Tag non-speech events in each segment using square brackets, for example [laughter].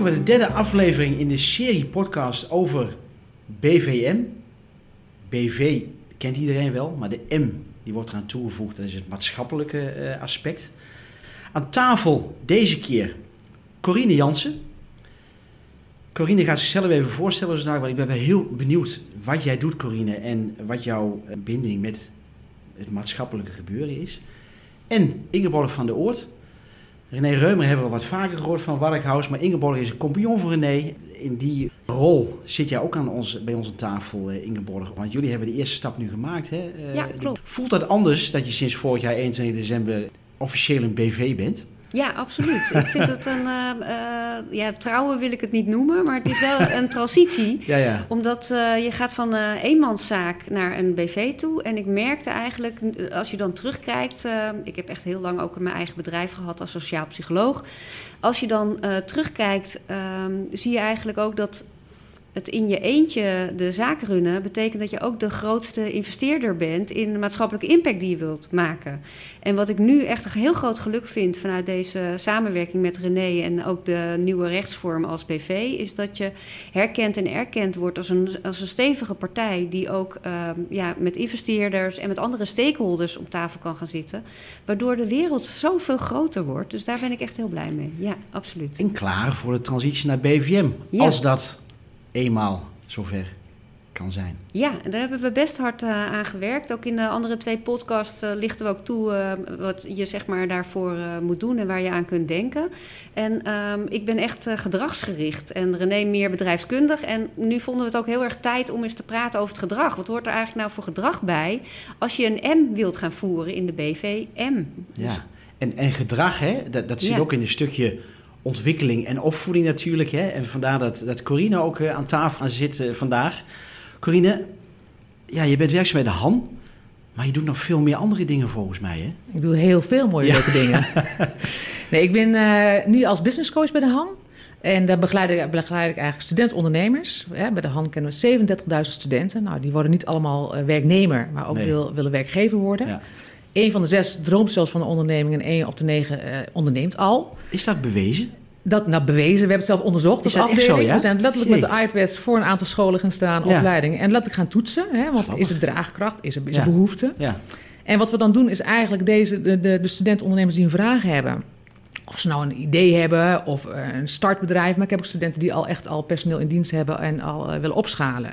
Welkom bij de derde aflevering in de serie podcast over BVM. BV kent iedereen wel, maar de M die wordt eraan toegevoegd. Dat is het maatschappelijke eh, aspect. Aan tafel deze keer Corine Jansen. Corine gaat zichzelf even voorstellen vandaag, want ik ben heel benieuwd wat jij doet, Corine, en wat jouw eh, binding met het maatschappelijke gebeuren is. En Ingeborg van der Oort. René Reumer hebben we wat vaker gehoord van Warkhaus, maar Ingeborg is een compagnon van René. In die rol zit jij ook aan ons, bij aan tafel, eh, Ingeborg. Want jullie hebben de eerste stap nu gemaakt. Hè? Eh, Ja, klopt. Voelt dat anders dat je sinds vorig jaar 21 december officieel een BV bent? Ja, absoluut. Ik vind het een... [laughs] eh, eh, ja, trouwen wil ik het niet noemen, maar het is wel een transitie. Ja, ja. Omdat eh, je gaat van een eenmanszaak naar een BV toe. En ik merkte eigenlijk, als je dan terugkijkt... ik heb echt heel lang ook mijn eigen bedrijf gehad als sociaal psycholoog. Als je dan terugkijkt, ehm, zie je eigenlijk ook dat... Het in je eentje de zaak runnen betekent dat je ook de grootste investeerder bent in de maatschappelijke impact die je wilt maken. En wat ik nu echt een heel groot geluk vind vanuit deze samenwerking met René en ook de nieuwe rechtsvorm als BV, is dat je herkend en erkend wordt als een, als een stevige partij die ook ehm, ja, met investeerders en met andere stakeholders op tafel kan gaan zitten. Waardoor de wereld zoveel groter wordt. Dus daar ben ik echt heel blij mee. Ja, absoluut. En klaar voor de transitie naar BVM. Ja. Als dat eenmaal zover kan zijn. Ja, en daar hebben we best hard eh, aan gewerkt. Ook in de andere twee podcasts eh, lichten we ook toe eh, wat je zeg maar daarvoor moet doen en waar je aan kunt denken. En ehm, ik ben echt gedragsgericht en René meer bedrijfskundig. En nu vonden we het ook heel erg tijd om eens te praten over het gedrag. Wat hoort er eigenlijk nou voor gedrag bij als je een M wilt gaan voeren in de BVM? Dus- Ja. En, en gedrag, hè, dat, dat zit Ja. ook in een stukje ontwikkeling en opvoeding natuurlijk. Hè. En vandaar dat, dat Corine ook eh, aan tafel zit vandaag. Corine, ja, je bent werkzaam bij de Han, maar je doet nog veel meer andere dingen volgens mij. Hè? Ik doe heel veel mooie Ja. leuke dingen. [laughs] nee, ik ben eh, nu als business coach bij de Han. En daar begeleid ik, begeleid ik eigenlijk student-ondernemers. Bij de Han kennen we 37.000 studenten. Nou, die worden niet allemaal eh, werknemer, maar ook Nee. wil, willen werkgever worden. Ja. Eén van de zes droomt zelfs van een onderneming en één op de negen eh, onderneemt al. Is dat bewezen? Dat nou bewezen, we hebben het zelf onderzocht. Is dat echt zo, afdeling. ja? We zijn letterlijk met de iPads voor een aantal scholen gaan staan, Ja. opleidingen. En letterlijk gaan toetsen. Hè, want is er draagkracht, is er, is er behoefte? Ja. En wat we dan doen is eigenlijk deze, de, de, de studentenondernemers die een vraag hebben. Of ze nou een idee hebben of eh, een startbedrijf. Maar ik heb ook studenten die al echt al personeel in dienst hebben en al eh, willen opschalen.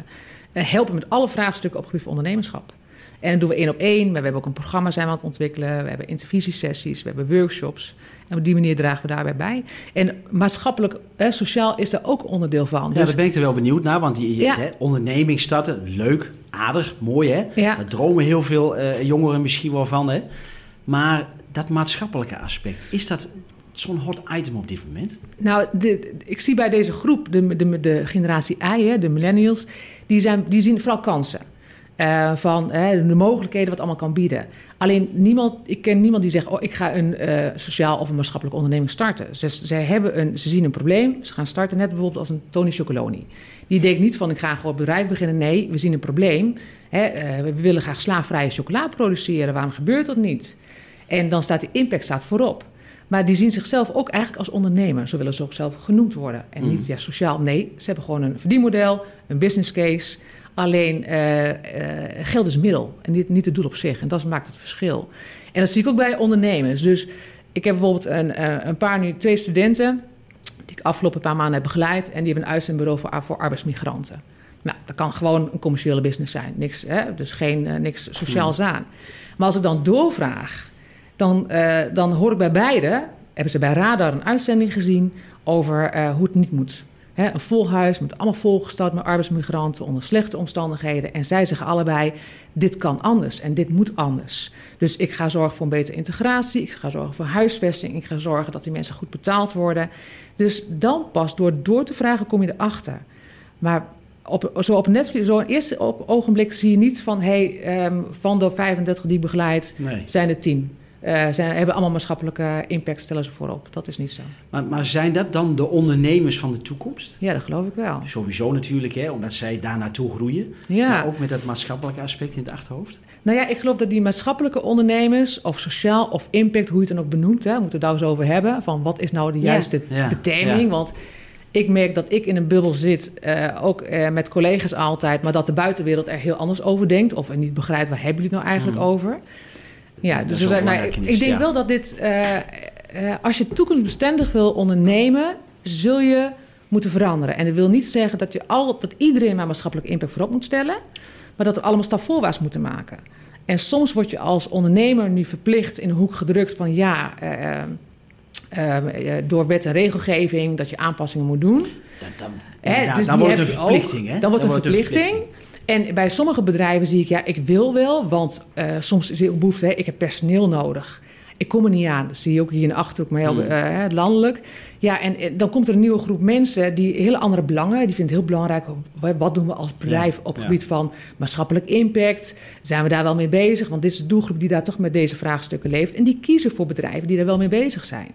Eh, helpen met alle vraagstukken op het gebied van ondernemerschap. En dat doen we één op één. Maar we hebben ook een programma zijn we aan het ontwikkelen. We hebben intervisiesessies, we hebben workshops. En op die manier dragen we daarbij bij. En maatschappelijk, eh, sociaal is daar ook onderdeel van. Ja, Dus- daar ben ik er wel benieuwd naar, want die, Ja. hè, onderneming starten, leuk, aardig, mooi hè. Ja. Daar dromen heel veel eh, jongeren misschien wel van hè. Maar dat maatschappelijke aspect, is dat zo'n hot item op dit moment? Nou, de, ik zie bij deze groep, de, de, de generatie I, hè, de millennials, die, zijn, die zien vooral kansen. Eh, van hè, de mogelijkheden wat allemaal kan bieden. Alleen niemand, ik ken niemand die zegt: Oh, ik ga een eh, sociaal of een maatschappelijke onderneming starten. Ze, ze, hebben een, ze zien een probleem, ze gaan starten, net bijvoorbeeld als een Tony Chocoloni. Die denkt niet van: Ik ga gewoon een bedrijf beginnen. Nee, we zien een probleem. Hè, eh, we willen graag slaafvrije chocola produceren. Waarom gebeurt dat niet? En dan staat die impact staat voorop. Maar die zien zichzelf ook eigenlijk als ondernemer. Zo willen ze ook zelf genoemd worden. En Mm. niet ja, sociaal. Nee, ze hebben gewoon een verdienmodel, een business case. Alleen eh, eh, geld is middel en niet, niet het doel op zich. En dat maakt het verschil. En dat zie ik ook bij ondernemers. Dus ik heb bijvoorbeeld een, eh, een paar nu, twee studenten... die ik afgelopen paar maanden heb begeleid... en die hebben een uitzendbureau voor, voor arbeidsmigranten. Nou, dat kan gewoon een commerciële business zijn. Niks, hè? Dus geen, niks sociaals aan. Maar als ik dan doorvraag, dan, dan hoor ik bij beide... hebben ze bij Radar een uitzending gezien over hoe het niet moet. Een vol huis met allemaal volgesteld met arbeidsmigranten onder slechte omstandigheden. En zij zeggen allebei, dit kan anders en dit moet anders. Dus ik ga zorgen voor een betere integratie, ik ga zorgen voor huisvesting, ik ga zorgen dat die mensen goed betaald worden. Dus dan pas door door te vragen kom je erachter. Maar op, zo op Netflix, zo een eerste op ogenblik zie je niet van... hey, ehm, van de 35 die begeleid Nee. zijn er 10. Eh, zijn, hebben allemaal maatschappelijke impact, stellen ze voorop. Dat is niet zo. Maar, maar zijn dat dan de ondernemers van de toekomst? Ja, dat geloof ik wel. Sowieso natuurlijk, hè, omdat zij daar naartoe groeien. Ja. Maar ook met dat maatschappelijke aspect in het achterhoofd. Nou ja, ik geloof dat die maatschappelijke ondernemers, of sociaal of impact, hoe je het dan ook benoemt, hè, we moeten het daar eens over hebben, van wat is nou de juiste Ja, beteming. ja. Want Ik merk dat ik in een bubbel zit, eh, ook eh, met collega's altijd, maar dat de buitenwereld er heel anders over denkt. Of niet begrijpt waar hebben jullie het nou eigenlijk Mhm. over. Ja, dus we zijn, nou, ik, denk ja. wel dat dit, eh, eh, als je toekomstbestendig wil ondernemen, zul je moeten veranderen. En dat wil niet zeggen dat, je al, dat iedereen maar maatschappelijke impact voorop moet stellen, maar dat we allemaal stap voorwaarts moeten maken. En soms word je als ondernemer nu verplicht in een hoek gedrukt van ja, eh, door wet en regelgeving dat je aanpassingen moet doen. Dan, dan, Hè, ja, dus dan die wordt het een verplichting. Hè? Dan wordt het een verplichting. En bij sommige bedrijven zie ik, ja, ik wil wel, want eh, soms is er ook behoefte, hè, ik heb personeel nodig. Ik kom er niet aan. Dat zie je ook hier in de Achterhoek, maar heel Hmm. eh, landelijk. Ja, en eh, dan komt er een nieuwe groep mensen die hele andere belangen, die vindt het heel belangrijk, wa- wat doen we als bedrijf Ja, op het ja. gebied van maatschappelijk impact? Zijn we daar wel mee bezig? Want dit is de doelgroep die daar toch met deze vraagstukken leeft. En die kiezen voor bedrijven die daar wel mee bezig zijn.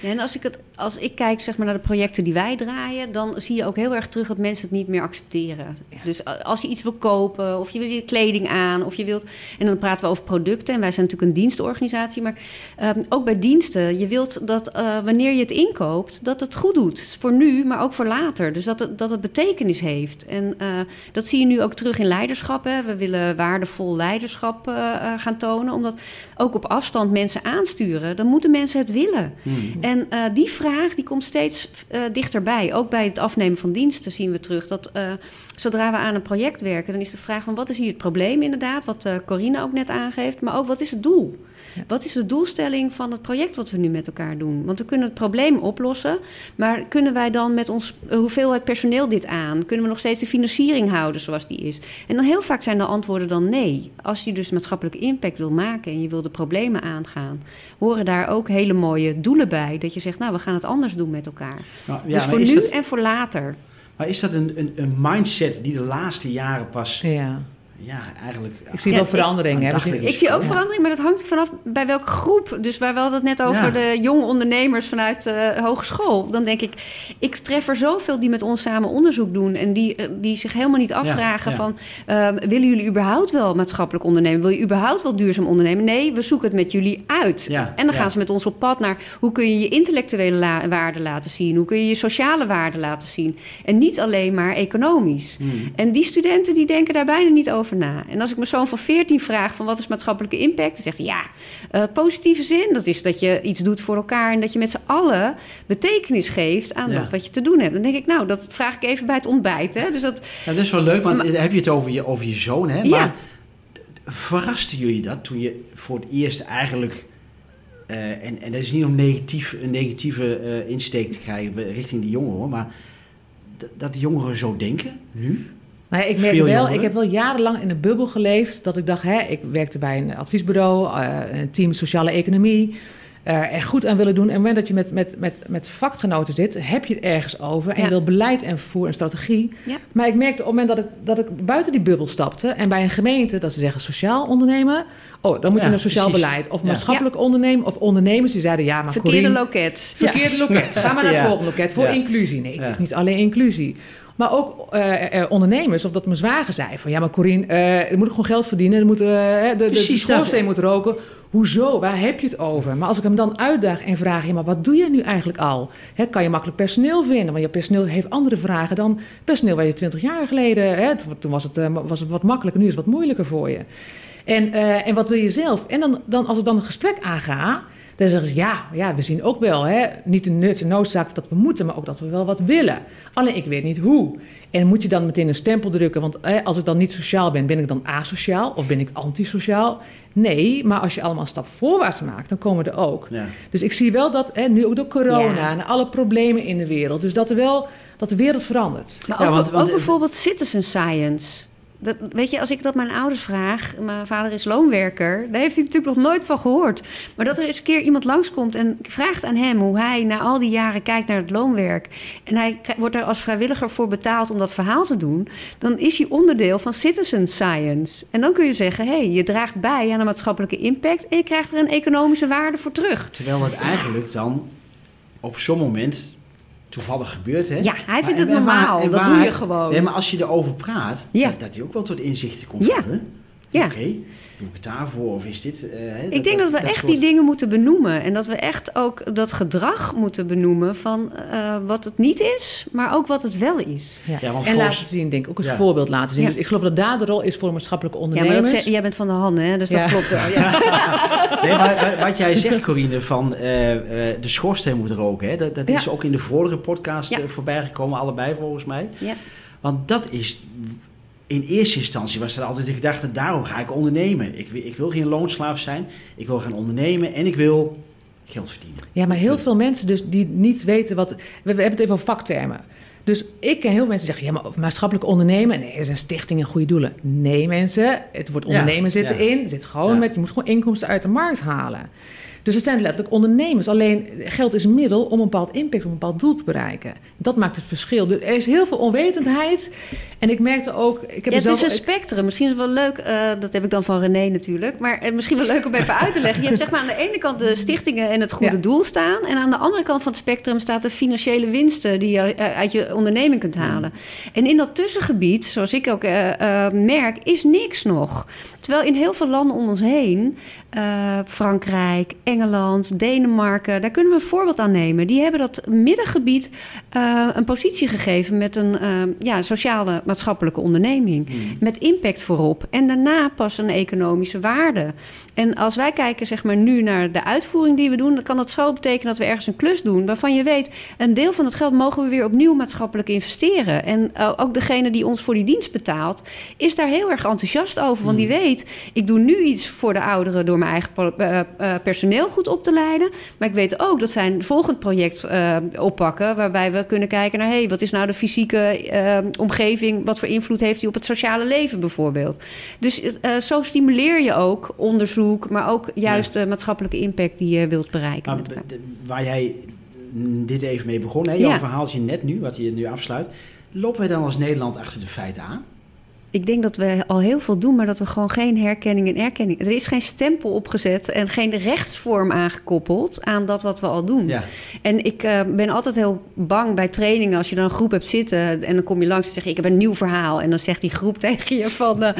Ja, en als ik, het, als ik kijk zeg maar, naar de projecten die wij draaien, dan zie je ook heel erg terug dat mensen het niet meer accepteren. Dus als je iets wil kopen, of je wil je kleding aan, of je wilt. En dan praten we over producten. En wij zijn natuurlijk een dienstorganisatie. Maar ehm, ook bij diensten, je wilt dat eh, wanneer je het inkoopt, dat het goed doet. Voor nu, maar ook voor later. Dus dat het, dat het betekenis heeft. En eh, dat zie je nu ook terug in leiderschap. Hè. We willen waardevol leiderschap eh, gaan tonen. Omdat ook op afstand mensen aansturen, dan moeten mensen het willen. Hmm. En eh, die vraag die komt steeds eh, dichterbij. Ook bij het afnemen van diensten zien we terug dat eh, zodra we aan een project werken, dan is de vraag van wat is hier het probleem inderdaad, wat eh Corine ook net aangeeft, maar ook wat is het doel? Ja. Wat is de doelstelling van het project wat we nu met elkaar doen? Want we kunnen het probleem oplossen, maar kunnen wij dan met ons eh, hoeveelheid personeel dit aan? Kunnen we nog steeds de financiering houden zoals die is? En dan heel vaak zijn de antwoorden dan nee. Als je dus maatschappelijke impact wil maken en je wil de problemen aangaan, horen daar ook hele mooie doelen bij. Dat je zegt, nou, we gaan het anders doen met elkaar. Nou, ja, dus voor nu en voor later. Maar is dat een, een, een mindset die de laatste jaren pas, Ja. Ja, eigenlijk... Ik zie Ja, wel ik- verandering. hè. Ik- Ik zie ook verandering, maar dat hangt vanaf bij welke groep. Dus waar we hadden het net over Ja. de jonge ondernemers vanuit de hogeschool. Dan denk ik, ik tref er zoveel die met ons samen onderzoek doen. En die, eh, die zich helemaal niet afvragen ja. van... ehm, willen jullie überhaupt wel maatschappelijk ondernemen? Wil je überhaupt wel duurzaam ondernemen? Nee, we zoeken het met jullie uit. Ja, en dan ja. gaan ze met ons op pad naar... hoe kun je je intellectuele la- waarde laten zien? Hoe kun je je sociale waarde laten zien? En niet alleen maar economisch. Hmm. En die studenten die denken daar bijna niet over na. En als ik mijn zoon van 14 vraag van wat is maatschappelijke impact, dan zegt hij ja, eh, positieve zin. Dat is dat je iets doet voor elkaar en dat je met z'n allen betekenis geeft aan Ja. dat wat je te doen hebt. Dan denk ik, nou, dat vraag ik even bij het ontbijt. Hè? Dus dat, Ja, dat is wel leuk, want Maar- heb je het over je, over je zoon, hè? Ja. Maar verrasten jullie dat toen je voor het eerst eigenlijk... eh, en, en dat is niet om negatief, een negatieve eh, insteek te krijgen richting de jongeren, hoor. Maar dat de jongeren zo denken, nu? Maar ik merk wel, jongeren. ik heb wel jarenlang in een bubbel geleefd. Dat ik dacht, hè, ik werkte bij een adviesbureau, eh, een team sociale economie. eh, er goed aan willen doen. En op het moment dat je met, met, met, met vakgenoten zit, heb je het ergens over. En Ja. je wil beleid en vervoer en strategie. Ja. Maar ik merkte op het moment dat ik, dat ik buiten die bubbel stapte. En bij een gemeente dat ze zeggen sociaal ondernemen. Oh, dan moet je naar sociaal precies. beleid. Of Ja. maatschappelijk ondernemen. Of ondernemers die zeiden, ja, maar verkeerde Corine, loket. Verkeerde loket. Ga maar [laughs] naar het Ja. volgende loket voor Ja. inclusie. Nee, het Ja. is niet alleen inclusie. Maar ook eh, eh, ondernemers, of dat mijn zwager zei van... ja, maar Corine, eh, er moet ook gewoon geld verdienen. Er moet, eh, de, de, de Precies schoorsteen moet roken. Hoezo? Waar heb je het over? Maar als ik hem dan uitdaag en vraag... ja, maar wat doe je nu eigenlijk al? Kan je makkelijk personeel vinden? Want je personeel heeft andere vragen dan personeel... waar je twintig jaar geleden... Toen was het, eh, was het wat makkelijker, nu is het wat moeilijker voor je. En, eh, en wat wil je zelf? En dan, dan, als ik dan een gesprek aanga... Dan zeggen ze, ja, ja, we zien ook wel, hè, niet de nut en noodzaak dat we moeten, maar ook dat we wel wat willen. Alleen ik weet niet hoe. En moet je dan meteen een stempel drukken? Want hè, als ik dan niet sociaal ben, ben ik dan asociaal of ben ik antisociaal? Nee, maar als je allemaal een stap voorwaarts maakt, dan komen we er ook. Ja. Dus ik zie wel dat, hè, nu ook door corona Ja. en alle problemen in de wereld, dus dat er wel, dat de wereld verandert. Maar Ja, ook, want- want- ook bijvoorbeeld citizen science. Dat, weet je, als ik dat mijn ouders vraag, mijn vader is loonwerker, daar heeft hij natuurlijk nog nooit van gehoord. Maar dat er eens een keer iemand langskomt en vraagt aan hem hoe hij na al die jaren kijkt naar het loonwerk. En hij wordt er als vrijwilliger voor betaald om dat verhaal te doen. Dan is hij onderdeel van citizen science. En dan kun je zeggen, hé, hey, je draagt bij aan een maatschappelijke impact en je krijgt er een economische waarde voor terug. Terwijl het eigenlijk dan op zo'n moment toevallig gebeurt, hè? Ja, hij vindt Maar- het waar- normaal. dat doe je gewoon. Nee, maar als je erover praat, Ja. dat, dat hij ook wel tot inzichten komt. Ja. hè? Ja. Oké, doe ik het daarvoor of is dit... eh, hè, Ik denk dat, we echt soort- die dingen moeten benoemen. En dat we echt ook dat gedrag moeten benoemen van eh, wat het niet is, maar ook wat het wel is. Ja. Ja, want en volgens- laten zien, denk ik. Ook Ja. voorbeeld laten zien. Ja. Dus ik geloof dat daar de rol is voor maatschappelijke Ja, maar ondernemers. dat zeg- jij bent van de handen, hè? dus Ja. dat klopt wel. Ja. [laughs] [laughs] Nee, maar wa- wat jij zegt, Corine, van eh, eh, de schoorsteen moet roken. Hè? Dat, dat is Ja. ook in de vorige podcast Ja. eh, voorbij gekomen, allebei volgens mij. Ja. Want dat is, in eerste instantie was er altijd de gedachte, daarom ga ik ondernemen. Ik, wil- ik wil geen loonslaaf zijn, ik wil gaan ondernemen en ik wil geld verdienen. Ja, maar heel veel mensen dus die niet weten wat... We, we hebben het even over vaktermen. Dus ik ken heel veel mensen die zeggen... ja, maar maatschappelijk ondernemen... nee, er zijn stichtingen goede doelen. Nee, mensen, het woord Ja, ondernemen zit ja. erin. Er zit gewoon Ja. met... je moet gewoon inkomsten uit de markt halen. Dus het zijn letterlijk ondernemers. Alleen geld is een middel om een bepaald impact, om een bepaald doel te bereiken. Dat maakt het verschil. Dus er is heel veel onwetendheid. En ik merkte ook... Ik heb Ja, het zelf, is een spectrum. Misschien is het wel leuk, eh, dat heb ik dan van René natuurlijk. Maar eh, misschien wel leuk om even uit te leggen. Je hebt zeg maar aan de ene kant de stichtingen en het goede Ja. doel staan. En aan de andere kant van het spectrum staat de financiële winsten die je eh, uit je onderneming kunt halen. En in dat tussengebied, zoals ik ook merk, is niks nog. Terwijl in heel veel landen om ons heen, Frankrijk, Engeland, Denemarken, daar kunnen we een voorbeeld aan nemen. Die hebben dat middengebied eh, een positie gegeven met een eh, ja, sociale maatschappelijke onderneming. Met impact voorop. En daarna pas een economische waarde. En als wij kijken zeg maar, nu naar de uitvoering die we doen, dan kan dat zo betekenen dat we ergens een klus doen waarvan je weet, een deel van het geld mogen we weer opnieuw maatschappelijk investeren. En eh, ook degene die ons voor die dienst betaalt, is daar heel erg enthousiast over. Want die weet, ik doe nu iets voor de ouderen door mijn eigen po- goed op te leiden. Maar ik weet ook dat zij een volgend project eh, oppakken, waarbij we kunnen kijken naar, hey, wat is nou de fysieke eh, omgeving, wat voor invloed heeft die op het sociale leven bijvoorbeeld. Dus eh, zo stimuleer je ook onderzoek, maar ook juist de maatschappelijke impact die je wilt bereiken. Maar de- waar jij dit even mee begon, hè, jouw Ja. verhaaltje net nu, wat je nu afsluit. Lopen wij dan als Nederland achter de feiten aan? Ik denk dat we al heel veel doen, maar dat we gewoon geen herkenning en erkenning. Er is geen stempel opgezet en geen rechtsvorm aangekoppeld aan dat wat we al doen. Ja. En ik eh, ben altijd heel bang bij trainingen als je dan een groep hebt zitten en dan kom je langs en zeg je: Ik heb een nieuw verhaal. En dan zegt die groep [laughs] tegen je: van, eh,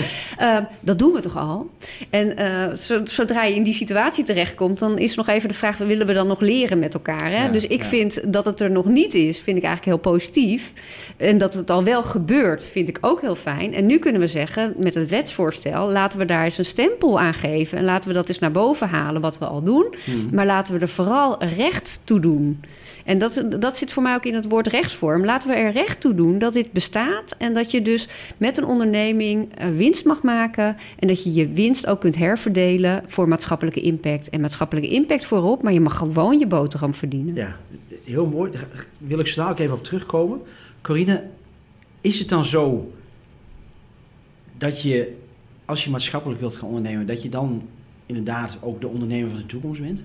eh, Dat doen we toch al? En zo- zodra je in die situatie terechtkomt, dan is nog even de vraag: Willen we dan nog leren met elkaar? Hè? Ja, dus ik ja. vind dat het er nog niet is, vind ik eigenlijk heel positief. En dat het al wel gebeurt, vind ik ook heel fijn. En nu kunnen we zeggen, met het wetsvoorstel, laten we daar eens een stempel aan geven. En laten we dat eens naar boven halen, wat we al doen. Maar laten we er vooral recht toe doen. En dat, dat zit voor mij ook in het woord rechtsvorm. Laten we er recht toe doen dat dit bestaat. En dat je dus met een onderneming eh, winst mag maken. En dat je je winst ook kunt herverdelen voor maatschappelijke impact. En maatschappelijke impact voorop, maar je mag gewoon je boterham verdienen. Ja, heel mooi. Daar wil ik zo dadelijk even op terugkomen. Corine, is het dan zo dat je, als je maatschappelijk wilt gaan ondernemen, dat je dan inderdaad ook de ondernemer van de toekomst bent?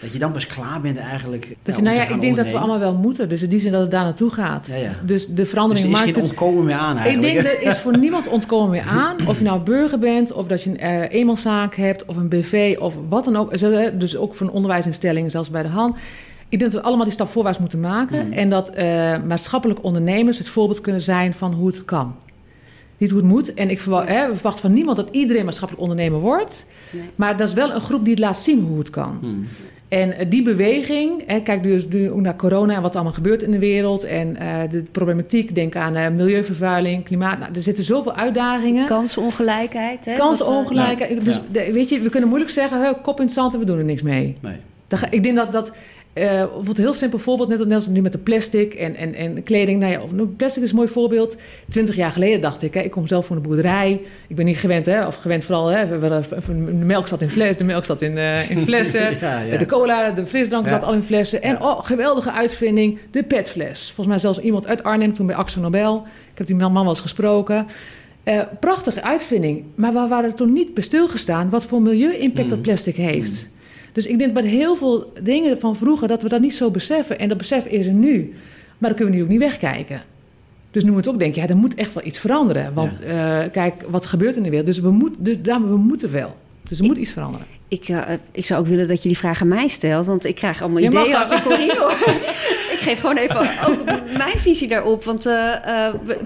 Dat je dan pas klaar bent eigenlijk. Dat je, nou ja, ik denk dat we allemaal wel moeten. Dus in die zin dat het daar naartoe gaat. Ja, ja. Dus de Dus verandering er is maakt geen het- ontkomen meer aan Ik denk, er is voor niemand ontkomen meer aan. Of je nou burger bent, of dat je een eenmanszaak hebt, of een BV, of wat dan ook. Dus ook voor een onderwijsinstelling, zelfs bij de hand. Ik denk dat we allemaal die stap voorwaarts moeten maken. Mm. En dat eh, maatschappelijk ondernemers het voorbeeld kunnen zijn van hoe het kan. Niet hoe het moet. En ik verwacht, hè, we verwachten van niemand dat iedereen maatschappelijk ondernemer wordt. Nee. Maar dat is wel een groep die het laat zien hoe het kan. Hmm. En eh, die beweging, hè, kijk dus nu ook naar corona en wat er allemaal gebeurt in de wereld. En eh, de problematiek, denk aan eh, milieuvervuiling, klimaat. Nou, er zitten zoveel uitdagingen. Kansenongelijkheid. Hè? Kansenongelijkheid. Dus Ja. de- weet je, we kunnen moeilijk zeggen, kop in het zand en we doen er niks mee. Nee. Dan ga- ik denk dat dat. Een heel simpel voorbeeld, net, net als nu met de plastic en, en, en kleding. Nou ja, nou, plastic is een mooi voorbeeld. Twintig jaar geleden dacht ik, hè, ik kom zelf van de boerderij. Ik ben niet gewend, hè, of gewend vooral, hè, de melk zat in fles, de melk zat in, eh, in [laughs] flessen. Ja, ja. De cola, de frisdrank Ja. zat al in flessen. En oh, geweldige uitvinding, de petfles. Volgens mij zelfs iemand uit Arnhem, toen bij Axel Nobel. Ik heb die man wel eens gesproken. Eh, prachtige uitvinding. Maar we waren er toen niet bij stilgestaan wat voor milieu-impact dat Mm. plastic heeft. Dus ik denk bij heel veel dingen van vroeger dat we dat niet zo beseffen. En dat besef is er nu. Maar dan kunnen we nu ook niet wegkijken. Dus nu moet ook denken, ja, er moet echt wel iets veranderen. Want eh, kijk, wat gebeurt in de wereld? Dus we, moet, dus, we moeten wel. Dus er moet iets veranderen. Ik, eh, ik zou ook willen dat je die vraag aan mij stelt, want ik krijg allemaal Je ideeën dat. als ik hoor. [laughs] ik geef gewoon even ook mijn visie daarop. Want uh,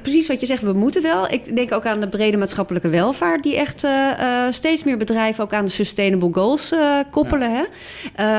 precies wat je zegt, we moeten wel. Ik denk ook aan de brede maatschappelijke welvaart... die echt uh, steeds meer bedrijven ook aan de Sustainable Goals koppelen. Hè?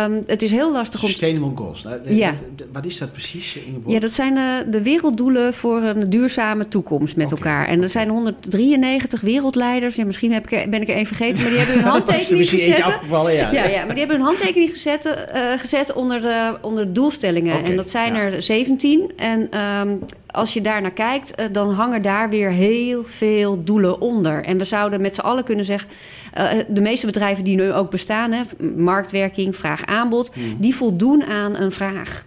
Um, het is heel lastig om... Sustainable Goals, nou, ja. wat is dat precies, Ingeborg? Ja, dat zijn de werelddoelen voor een duurzame toekomst met elkaar. En er zijn 193 wereldleiders. Ja, misschien heb ik ben ik er één vergeten, maar die hebben hun [laughs] handtekening gezet. Ja. ja. Ja, maar die hebben hun handtekening gezet, gezet onder, de, onder de doelstellingen. en dat zijn er 17. En um, als je daar naar kijkt, uh, dan hangen daar weer heel veel doelen onder. En we zouden met z'n allen kunnen zeggen... Uh, de meeste bedrijven die nu ook bestaan, hè, marktwerking, vraag-aanbod... Hmm. die voldoen aan een vraag.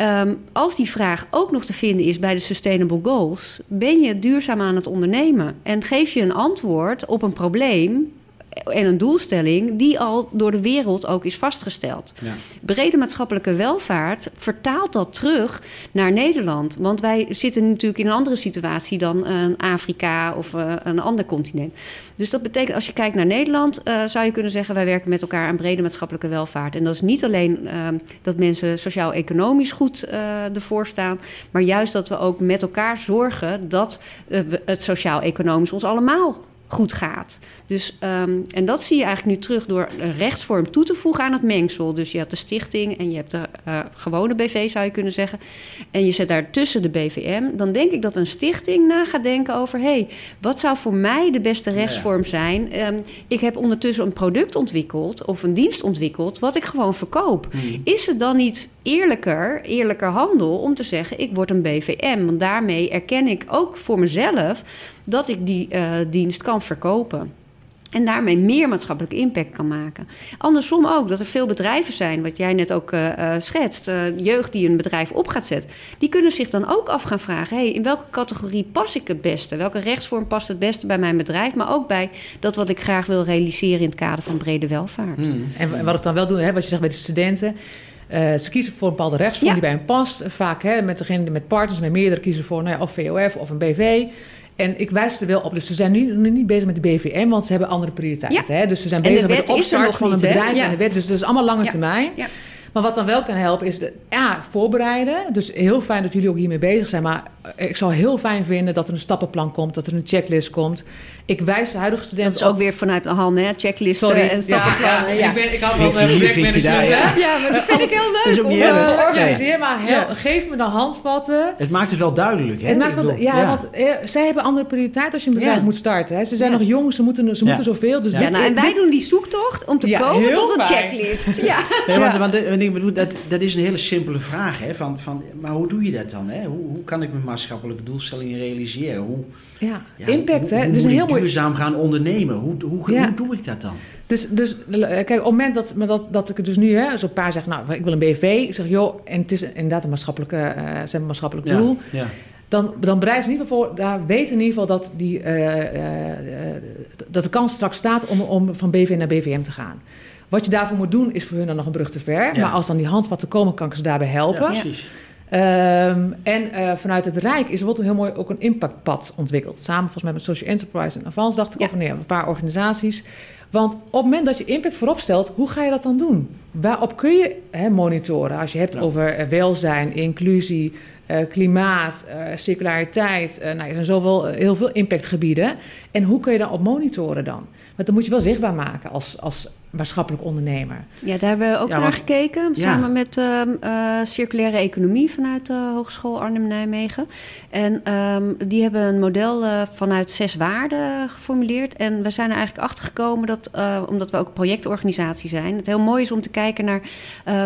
Um, als die vraag ook nog te vinden is bij de Sustainable Goals... ben je duurzaam aan het ondernemen. En geef je een antwoord op een probleem en een doelstelling die al door de wereld ook is vastgesteld. Ja. Brede maatschappelijke welvaart vertaalt dat terug naar Nederland. Want wij zitten natuurlijk in een andere situatie dan uh, Afrika of uh, een ander continent. Dus dat betekent, als je kijkt naar Nederland, uh, zou je kunnen zeggen: wij werken met elkaar aan brede maatschappelijke welvaart. En dat is niet alleen dat mensen sociaal-economisch goed ervoor staan, maar juist dat we ook met elkaar zorgen dat het sociaal-economisch ons allemaal goed gaat. Dus, um, en dat zie je eigenlijk nu terug door een rechtsvorm toe te voegen aan het mengsel. Dus je hebt de stichting en je hebt de uh, gewone BV, zou je kunnen zeggen. En je zet daartussen de BVM. Dan denk ik dat een stichting na gaat denken over... hé, hey, wat zou voor mij de beste rechtsvorm zijn? Um, ik heb ondertussen een product ontwikkeld of een dienst ontwikkeld... wat ik gewoon verkoop. Hmm. Is het dan niet eerlijker, eerlijker handel om te zeggen... ik word een BVM, want daarmee erken ik ook voor mezelf dat ik die uh, dienst kan verkopen. En daarmee meer maatschappelijke impact kan maken. Andersom ook, dat er veel bedrijven zijn, wat jij net ook uh, uh, schetst, uh, jeugd die een bedrijf op gaat zetten. Die kunnen zich dan ook af gaan vragen: hey, in welke categorie pas ik het beste? Welke rechtsvorm past het beste bij mijn bedrijf? Maar ook bij dat wat ik graag wil realiseren in het kader van brede welvaart. Hmm. En wat ik dan wel doe, hè, wat je zegt bij de studenten. ze kiezen voor een bepaalde rechtsvorm ja. die bij hen past. Vaak hè, met degene met partners, met meerdere kiezen voor nou ja, of VOF of een BV. En ik wijs er wel op. Dus ze zijn nu, nu niet bezig met de BVM, want ze hebben andere prioriteiten. Hè? Dus ze zijn bezig met de opstart van een bedrijf en de wet. Dus dat is allemaal lange termijn. Maar wat dan wel kan helpen is de, ja, voorbereiden. Dus heel fijn dat jullie ook hiermee bezig zijn. Maar ik zou heel fijn vinden dat er een stappenplan komt, dat er een checklist komt. Ik wijs de huidige studenten. Dat is ook weer vanuit de hand, hè? Checklisten Sorry. en stappenplannen. Ja, ja. Ik, ben, ik hou van projectmanagement. Ja, ja, maar dat vind ik heel leuk. om te organiseren. Maar heel, geef me de handvatten. Het maakt het wel duidelijk, hè? Het maakt wel, ja, want eh, zij hebben andere prioriteiten als je een bedrijf moet starten. Hè. Ze zijn nog jong, ze moeten, ze moeten zoveel. Dus dit, nou, en wij doen die zoektocht om te komen tot een checklist. [laughs] Ja. Nee, want, want, ik bedoel, dat, dat is een hele simpele vraag. Hè? Van, van, maar hoe doe je dat dan? Hè? Hoe, hoe kan ik mijn maatschappelijke doelstellingen realiseren? Hoe, ja, impact. Hoe, hè? Hoe dus moet heel ik duurzaam gaan ondernemen? Hoe, hoe, hoe doe ik dat dan? Dus, dus kijk, op het moment dat, dat, dat ik het dus nu, hè, zo'n paar zeggen, nou, ik wil een BV. Ik zeg, joh, en het is inderdaad een maatschappelijke, uh, zijn een maatschappelijk doel. Ja. Dan, dan bereid in ieder geval voor, daar weten in ieder geval dat, die, uh, uh, dat de kans straks staat om, om van BV naar BVM te gaan. Wat je daarvoor moet doen, is voor hun dan nog een brug te ver. Maar als dan die handvatten komen, kan ik ze daarbij helpen. Ja, precies. Um, en uh, vanuit het Rijk is er heel mooi ook een impactpad ontwikkeld. Samen volgens mij met Social Enterprise en Avans dacht ik ja. over nee, een paar organisaties. Want op het moment dat je impact voorop stelt, hoe ga je dat dan doen? Waarop kun je hè, monitoren? Als je hebt ja. over welzijn, inclusie, uh, klimaat, uh, circulariteit. nou, er zijn zoveel, heel veel impactgebieden. En hoe kun je dan op monitoren dan? Want dan moet je wel zichtbaar maken als, als maatschappelijk ondernemer. Ja, daar hebben we ook ja, naar gekeken. Samen met uh, uh, circulaire economie vanuit de Hogeschool Arnhem-Nijmegen. En um, die hebben een model uh, vanuit zes waarden geformuleerd. En we zijn er eigenlijk achter gekomen dat, omdat we ook een projectorganisatie zijn, het heel mooi is om te kijken naar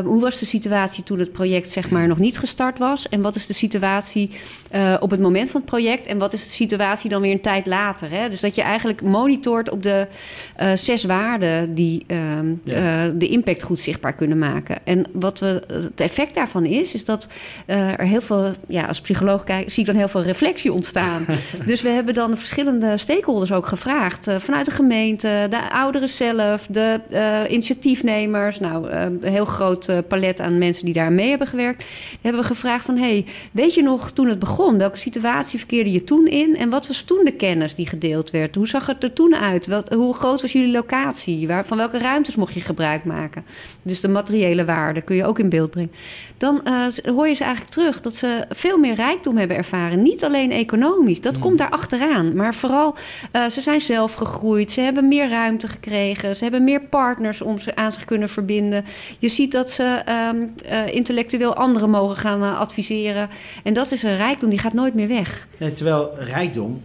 hoe was de situatie toen het project zeg maar nog niet gestart was. En wat is de situatie op het moment van het project. En wat is de situatie dan weer een tijd later. Hè? Dus dat je eigenlijk monitort op de zes waarden die ja. uh, de impact goed zichtbaar kunnen maken. En wat we, het effect daarvan is, is dat uh, er heel veel, ja, als psycholoog kijk, zie ik dan heel veel reflectie ontstaan. [laughs] dus we hebben dan verschillende stakeholders ook gevraagd. Uh, vanuit de gemeente, de ouderen zelf, de initiatiefnemers. Nou, een heel groot palet aan mensen die daar mee hebben gewerkt. hebben we gevraagd van, hey, weet je nog toen het begon? Welke situatie verkeerde je toen in? En wat was toen de kennis die gedeeld werd? Hoe zag het er toen uit? Wat, hoe groot was jullie locatie? Waar, van welke ruimtes mocht je gebruik maken. Dus de materiële waarde kun je ook in beeld brengen. Dan uh, hoor je ze eigenlijk terug dat ze veel meer rijkdom hebben ervaren. Niet alleen economisch, dat Hmm. komt daar achteraan. Maar vooral, uh, ze zijn zelf gegroeid. Ze hebben meer ruimte gekregen. Ze hebben meer partners om ze aan zich kunnen verbinden. Je ziet dat ze um, uh, intellectueel anderen mogen gaan uh, adviseren. En dat is een rijkdom, die gaat nooit meer weg. Ja, terwijl rijkdom...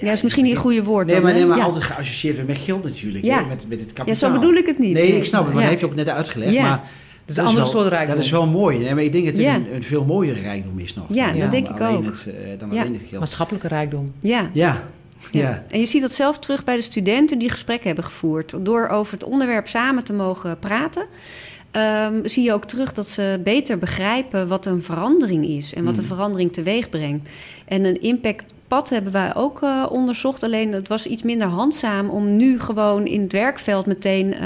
Ja, dat is misschien niet een goede woord. Nee, dan, maar, nee, maar ja. altijd geassocieerd met geld natuurlijk. Ja. Hè? Met, met het kapitaal. Ja, zo bedoel ik het niet. Nee, ik snap het, maar Ja. dat heb je ook net uitgelegd. Ja. Maar Dat is andere wel, soort rijkdom. Dat is wel mooi. Nee, maar ik denk dat het Ja. een, een veel mooiere rijkdom is nog. Ja, dan, dat dan denk ik alleen ook. Het, eh, dan Ja. alleen het geld. Maatschappelijke rijkdom. Ja. Ja, ja. En je ziet dat zelf terug bij de studenten die gesprekken hebben gevoerd. Door over het onderwerp samen te mogen praten. ehm, zie je ook terug dat ze beter begrijpen wat een verandering is en wat een Mm. verandering teweeg brengt. En een impactpad hebben wij ook eh, onderzocht. Alleen het was iets minder handzaam om nu gewoon in het werkveld meteen eh,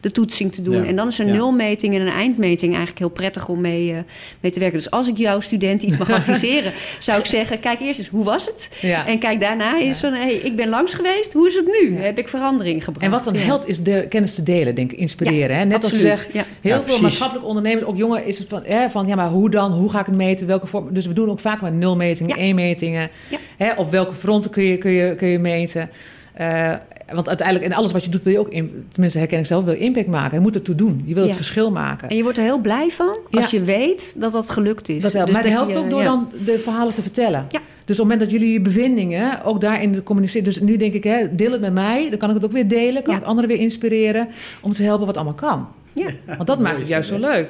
de toetsing te doen. Ja, En dan is een ja. nulmeting en een eindmeting eigenlijk heel prettig om mee, eh, mee te werken. Dus als ik jouw student iets mag [laughs] adviseren, zou ik zeggen: kijk eerst eens hoe was het? Ja. En kijk daarna eens van, hey, ik ben langs geweest, hoe is het nu? Ja. Heb ik verandering gebracht? En wat dan Ja. helpt is de kennis te delen, denk ik, inspireren. Ja, hè? Net als je zegt, Ja. heel Ja, veel precies. maatschappelijke ondernemers, ook jongen, is het van, hè, van ja, maar hoe dan? Hoe ga ik het meten? Welke vorm? Dus we doen ook vaak maar nulmetingen, Ja. één-metingen. Ja. Hè, op welke fronten kun je, kun je, kun je meten? Eh, want uiteindelijk, in alles wat je doet, wil je ook, in, tenminste herken ik zelf, wil je impact maken. Je moet het toe doen. Je wil het verschil maken. En je wordt er heel blij van als Ja. je weet dat dat gelukt is. Dat helpt. Dus maar het dat helpt je- ook door ja. dan de verhalen te vertellen. Ja. Dus op het moment dat jullie je bevindingen ook daarin communiceren. Dus nu denk ik, hè, deel het met mij. Dan kan ik het ook weer delen. Kan Ja. ik anderen weer inspireren. Om te helpen wat allemaal kan. Ja. Want dat maakt het juist zo leuk.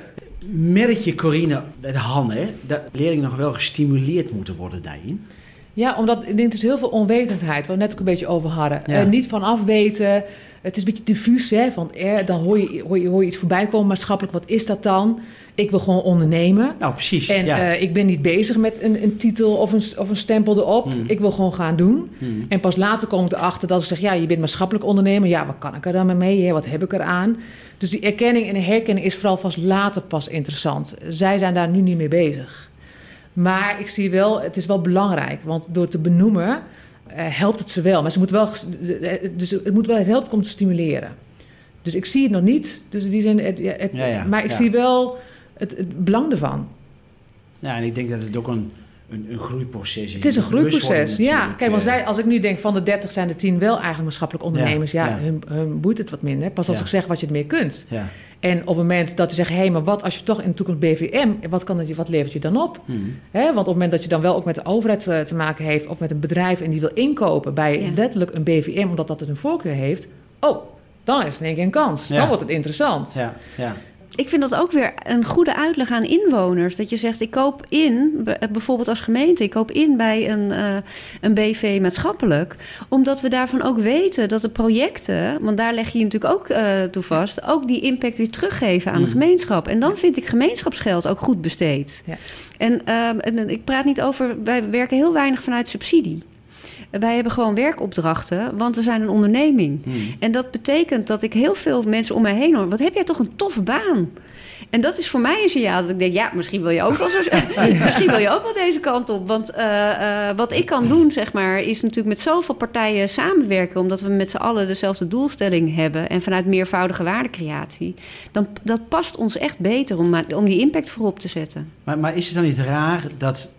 Merk je, Corine, bij de Han, hè, dat leerlingen nog wel gestimuleerd moeten worden daarin? Ja, omdat ik denk, is heel veel onwetendheid. Waar we net ook een beetje over hadden. Ja. Eh, niet vanaf weten. Het is een beetje diffuus. Hè? Van, eh, dan hoor je, hoor, je, hoor je iets voorbij komen maatschappelijk. Wat is dat dan? Ik wil gewoon ondernemen. Nou, precies. En ja. eh, ik ben niet bezig met een, een titel of een, of een stempel erop. Hmm. Ik wil gewoon gaan doen. Hmm. En pas later kom ik erachter dat ik zeg... ja, je bent maatschappelijk ondernemer. Ja, wat kan ik er dan mee? Hè? Wat heb ik eraan? Dus die erkenning en herkenning is vooral vast later pas interessant. Zij zijn daar nu niet mee bezig. Maar ik zie wel, het is wel belangrijk. Want door te benoemen eh, helpt het ze wel. Maar ze moet wel, eh, dus het, moet wel, het helpt om te stimuleren. Dus ik zie het nog niet. Dus in die zin, het, ja, het- Ja, ja, maar ik ja. zie wel het, het belang ervan. Ja, en ik denk dat het ook een, een, een groeiproces is. Het is een groeiproces, ja. Kijk, want eh, zij, als ik nu denk van de 30 zijn de 10 wel eigenlijk maatschappelijk ondernemers, ja, Ja, ja. Hun, hun boeit het wat minder. Pas als Ja. ik zeg wat je ermee kunt. Ja. En op het moment dat ze zeggen, hé, maar wat als je toch in de toekomst BVM, wat, kan dat je, wat levert je dan op? Hmm. Hè, want op het moment dat je dan wel ook met de overheid eh, te maken heeft of met een bedrijf en die wil inkopen bij Ja. letterlijk een BVM, omdat dat het een voorkeur heeft, oh, dan is het in één keer een kans. Ja. Dan wordt het interessant. Ja, ja. Ik vind dat ook weer een goede uitleg aan inwoners. Dat je zegt, ik koop in, bijvoorbeeld als gemeente... ik koop in bij een, eh, een BV maatschappelijk. Omdat we daarvan ook weten dat de projecten... want daar leg je je natuurlijk ook eh toe vast... ook die impact weer teruggeven aan de Mm. gemeenschap. En dan vind ik gemeenschapsgeld ook goed besteed. Ja. En, ehm, en ik praat niet over... wij werken heel weinig vanuit subsidie. Wij hebben gewoon werkopdrachten, want we zijn een onderneming. Hmm. En dat betekent dat ik heel veel mensen om mij heen hoor. Wat heb jij toch een toffe baan? En dat is voor mij een signaal dat ik denk, ja, misschien wil je ook wel, zo, [laughs] [laughs] misschien wil je ook wel deze kant op. Want eh, eh, wat ik kan doen, zeg maar, is natuurlijk met zoveel partijen samenwerken, omdat we met z'n allen dezelfde doelstelling hebben en vanuit meervoudige waardecreatie. Dan dat past ons echt beter om, om die impact voorop te zetten. Maar, maar is het dan niet raar dat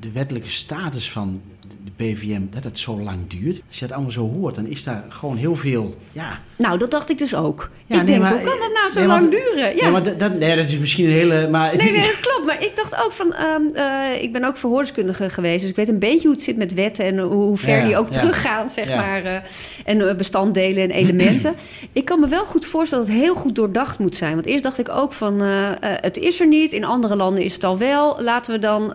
de wettelijke status van de PVM, dat het zo lang duurt? Als je dat allemaal zo hoort, dan is daar gewoon heel veel, ja... Nou, dat dacht ik dus ook. Ja, ik nee, denk, maar- hoe kan dat nou zo nee, lang want- duren? Ja, maar dat, nee, dat is misschien een hele... Maar Nee, nee, dat klopt. Maar ik dacht ook van... ehm, eh, ik ben ook verhoordeskundige geweest. Dus ik weet een beetje hoe het zit met wetten... en hoe, hoe ver Ja, die ook ja. teruggaan, zeg maar. eh, en eh, bestanddelen en elementen. [clears throat] ik kan me wel goed voorstellen dat het heel goed doordacht moet zijn. Want eerst dacht ik ook van... het is er niet. In andere landen is het al wel. Laten we dan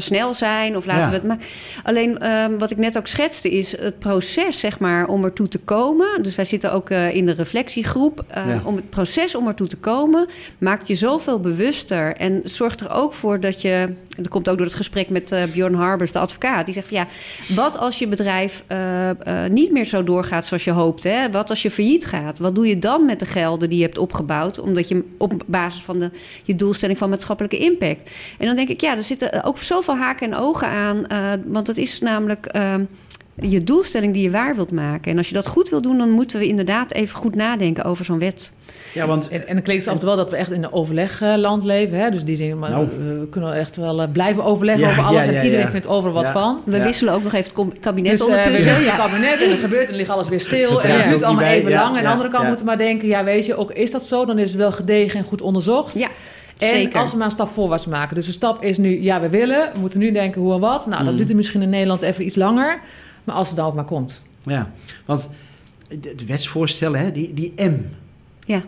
snel zijn. Of laten we het... Maar alleen ehm, wat ik net ook schetste... is het proces, zeg maar, om ertoe te komen. Dus wij zitten ook eh, in de reflectiegroep. eh, Ja. Om het proces om ertoe te komen... maakt je zoveel bewuster. En zorgt er ook voor dat je... Dat komt ook door het gesprek met eh, Bjorn Harbers, de advocaat. Die zegt van ja, wat als je bedrijf eh, niet meer zo doorgaat zoals je hoopt? Hè? Wat als je failliet gaat? Wat doe je dan met de gelden die je hebt opgebouwd? Omdat je op basis van de, je doelstelling van maatschappelijke impact. En dan denk ik, ja, er zitten ook zoveel haken en ogen aan. want het is namelijk. ehm, je doelstelling die je waar wilt maken. En als je dat goed wilt doen, dan moeten we inderdaad even goed nadenken over zo'n wet. Ja, want En, en dan klinkt het altijd wel dat we echt in een overlegland leven. Hè? Dus die zeggen, maar Nou. we, we kunnen echt wel eh, blijven overleggen Ja, over alles. ja, ja, en iedereen ja. vindt overal wat Ja. van. We Ja. wisselen ook nog even het kabinet Dus eh, we ondertussen. wisselen Ja. het kabinet en er gebeurt en dan ligt alles weer stil. Het En het duurt allemaal bij. even Ja, lang. En aan de andere kant ja. moeten we maar denken, ja weet je, ook is dat zo? Dan is het wel gedegen en goed onderzocht. Ja, En zeker. als we maar een stap voorwaarts maken. Dus de stap is nu, ja, we willen. We moeten nu denken hoe en wat. Nou, dat Mm. duurt het misschien in Nederland even iets langer. Maar als het dan ook maar komt. Ja, want de, de wetsvoorstellen, hè, die, die M, Ja.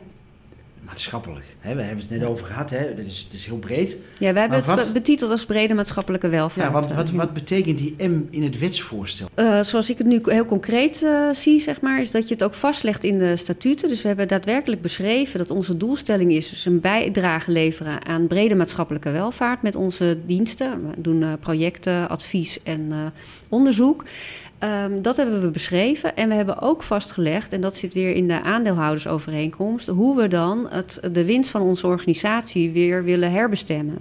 Maatschappelijk, hè, we hebben het net over gehad, hè, dat, is, dat is heel breed. Ja, wij hebben het betiteld als brede maatschappelijke welvaart. Ja, wat, wat, wat betekent die M in het wetsvoorstel? Eh, zoals ik het nu heel concreet eh, zie, zeg maar, is dat je het ook vastlegt in de statuten. Dus we hebben daadwerkelijk beschreven dat onze doelstelling is dus een bijdrage leveren aan brede maatschappelijke welvaart met onze diensten. We doen eh, projecten, advies en onderzoek. Ehm, dat hebben we beschreven. En we hebben ook vastgelegd, en dat zit weer in de aandeelhoudersovereenkomst, hoe we dan het, de winst van onze organisatie weer willen herbestemmen.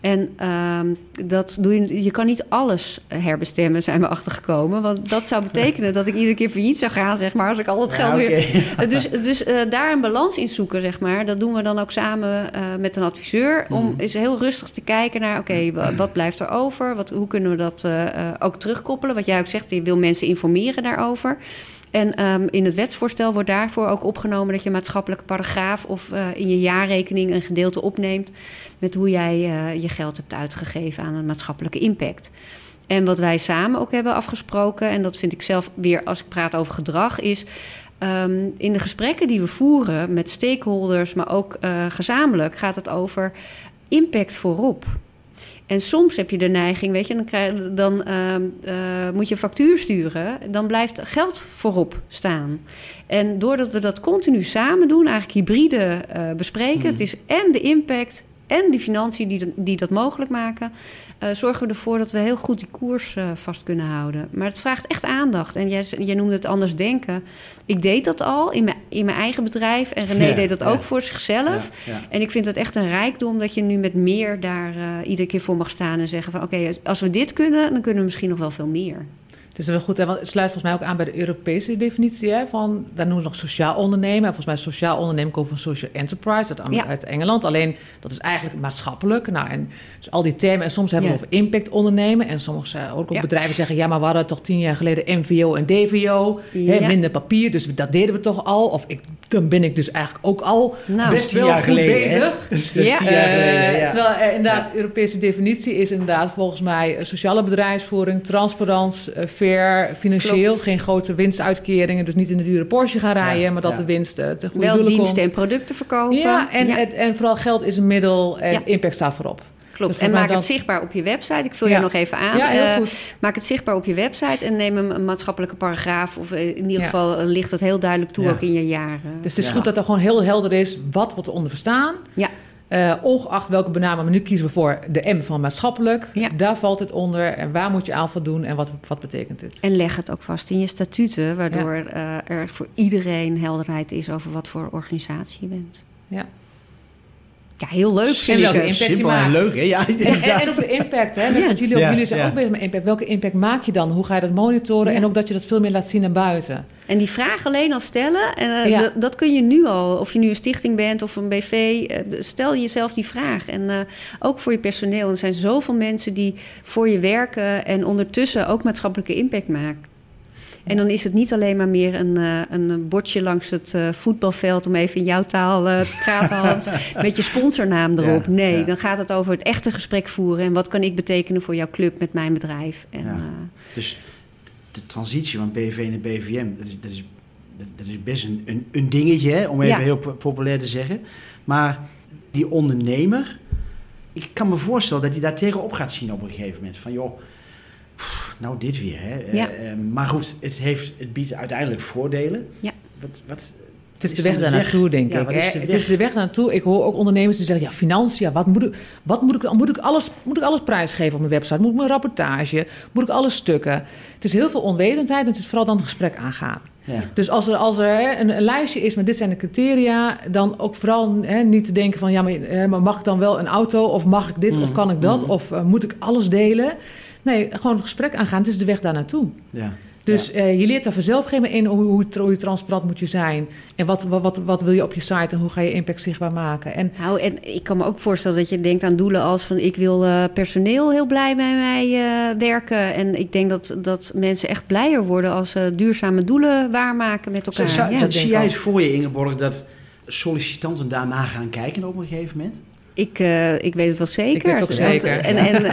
En ehm, dat doe je, je kan niet alles herbestemmen, zijn we achtergekomen. Want dat zou betekenen dat ik iedere keer failliet zou gaan, zeg maar, als ik al het geld Ja, weer [laughs] eh, Dus, dus eh, daar een balans in zoeken, zeg maar. Dat doen we dan ook samen eh, met een adviseur. Om Mhm. eens heel rustig te kijken naar... oké, wa- wat blijft er over? Wat, hoe kunnen we dat ook terugkoppelen? Wat jij ook zegt, je wil mensen informeren daarover. En ehm, in het wetsvoorstel wordt daarvoor ook opgenomen... dat je maatschappelijke paragraaf of eh, in je jaarrekening... een gedeelte opneemt met hoe jij eh, je geld hebt uitgegeven... aan een maatschappelijke impact. En wat wij samen ook hebben afgesproken... en dat vind ik zelf weer als ik praat over gedrag... is Ehm, in de gesprekken die we voeren met stakeholders, maar ook eh, gezamenlijk, gaat het over impact voorop. En soms heb je de neiging, weet je, dan, krijg, dan ehm, eh, moet je factuur sturen, dan blijft geld voorop staan. En doordat we dat continu samen doen, eigenlijk hybride eh, bespreken, Hmm. het is en de impact en die financiën die, die dat mogelijk maken, eh, zorgen we ervoor dat we heel goed die koers eh, vast kunnen houden. Maar het vraagt echt aandacht. En jij, jij noemde het anders denken. Ik deed dat al in mijn, in mijn eigen bedrijf. En René Ja, deed dat ja. ook voor zichzelf. Ja. En ik vind het echt een rijkdom dat je nu met meer daar eh, iedere keer voor mag staan en zeggen van oké, als we dit kunnen, dan kunnen we misschien nog wel veel meer. Het is wel goed, hè, want het sluit volgens mij ook aan bij de Europese definitie. Hè, van, daar noemen ze nog sociaal ondernemen. En volgens mij sociaal ondernemen komt van social enterprise uit, Ja. uit Engeland. Alleen dat is eigenlijk maatschappelijk. Nou, en dus al die termen. En soms hebben we Ja. het over impact ondernemen. En soms uh, ook Ja. bedrijven zeggen... ja, maar we hadden toch tien jaar geleden MVO en DVO. Hè, minder papier, dus dat deden we toch al. Of ik, dan ben ik dus eigenlijk ook al Nou, best tien wel jaar goed geleden, bezig. [laughs] Ja. tien jaar geleden, Eh, ja. Terwijl eh, inderdaad, de Europese definitie is inderdaad volgens mij eh, sociale bedrijfsvoering, transparant, eh, financieel, Klopt. geen grote winstuitkeringen, dus niet in de dure Porsche gaan rijden, Ja, maar dat ja. de winst eh, ten goede wel diensten komt. en producten verkopen. Ja, en, Ja. Het, en vooral geld is een middel en Ja. impact staat voorop. Klopt. Dus en maak het dat- zichtbaar op je website. Ik vul Ja. je nog even aan. ja, heel Eh, goed. Maak het zichtbaar op je website en neem een, een maatschappelijke paragraaf. Of eh, in ieder Ja. geval ligt het heel duidelijk toe Ja. ook in je jaren. Dus het is Ja. goed dat er gewoon heel helder is wat wordt eronder verstaan. Ja. Eh, ongeacht welke benaming, maar nu kiezen we voor de M van maatschappelijk. Ja. Daar valt het onder en waar moet je aan voldoen en wat, wat betekent dit? En leg het ook vast in je statuten, waardoor eh, er voor iedereen helderheid is over wat voor organisatie je bent. Ja. Ja, heel leuk vind En ik welke impact je Simpel en maakt. leuk, hè? Ja, En, en, inderdaad. en ook de impact, hè? Wat jullie, ook, Ja, jullie zijn ja. ook bezig met impact. Welke impact maak je dan? Hoe ga je dat monitoren? Ja. En ook dat je dat veel meer laat zien naar buiten. En die vraag alleen al stellen, en, eh, Ja. dat, dat kun je nu al. Of je nu een stichting bent of een BV, eh, stel jezelf die vraag. En eh, ook voor je personeel. Er zijn zoveel mensen die voor je werken en ondertussen ook maatschappelijke impact maken. En dan is het niet alleen maar meer een, eh, een bordje langs het eh, voetbalveld, om even in jouw taal eh, te praten, Hans, [laughs] met je sponsornaam erop. Nee, ja. dan gaat het over het echte gesprek voeren. En wat kan ik betekenen voor jouw club met mijn bedrijf? En, Ja. Dus de transitie van BV naar BVM, dat is, dat is, dat, is best een, een, een dingetje, hè, om even Ja. heel po- populair te zeggen. Maar die ondernemer, ik kan me voorstellen dat hij daar tegenop gaat zien op een gegeven moment. Van joh, pff, nou dit weer. Hè. Eh, Ja. eh, maar goed, het, heeft, het biedt uiteindelijk voordelen. Ja. Wat, wat, Het is Is de weg dan de daar weg? naartoe, denk Ja, ik. is de Het weg? is de weg daar naartoe. Ik hoor ook ondernemers die zeggen: ja, financiën, wat moet ik, wat moet ik, moet ik, alles, moet ik alles prijsgeven op mijn website? Moet ik mijn rapportage? Moet ik alle stukken? Het is heel veel onwetendheid en het is vooral dan het gesprek aangaan. Ja. Dus als er, als er hè, een, een lijstje is met dit zijn de criteria, dan ook vooral hè, niet te denken van ja, maar, hè, maar mag ik dan wel een auto of mag ik dit of Mm, kan ik dat mm. of eh, moet ik alles delen? Nee, gewoon het gesprek aangaan. Het is de weg daar naartoe. Ja. Dus eh, je leert daar vanzelf geen in hoe, hoe, transparant moet je zijn. En wat, wat, wat, wat wil je op je site en hoe ga je impact zichtbaar maken. En, Nou, en ik kan me ook voorstellen dat je denkt aan doelen als van ik wil eh, personeel heel blij bij mij eh, werken. En ik denk dat, dat mensen echt blijer worden als ze duurzame doelen waarmaken met elkaar. Zou- Ja. zie jij het voor je, Ingeborg, dat sollicitanten daarna gaan kijken op een gegeven moment? Ik, eh, ik weet het wel zeker. Ik weet het Want, zeker, En, en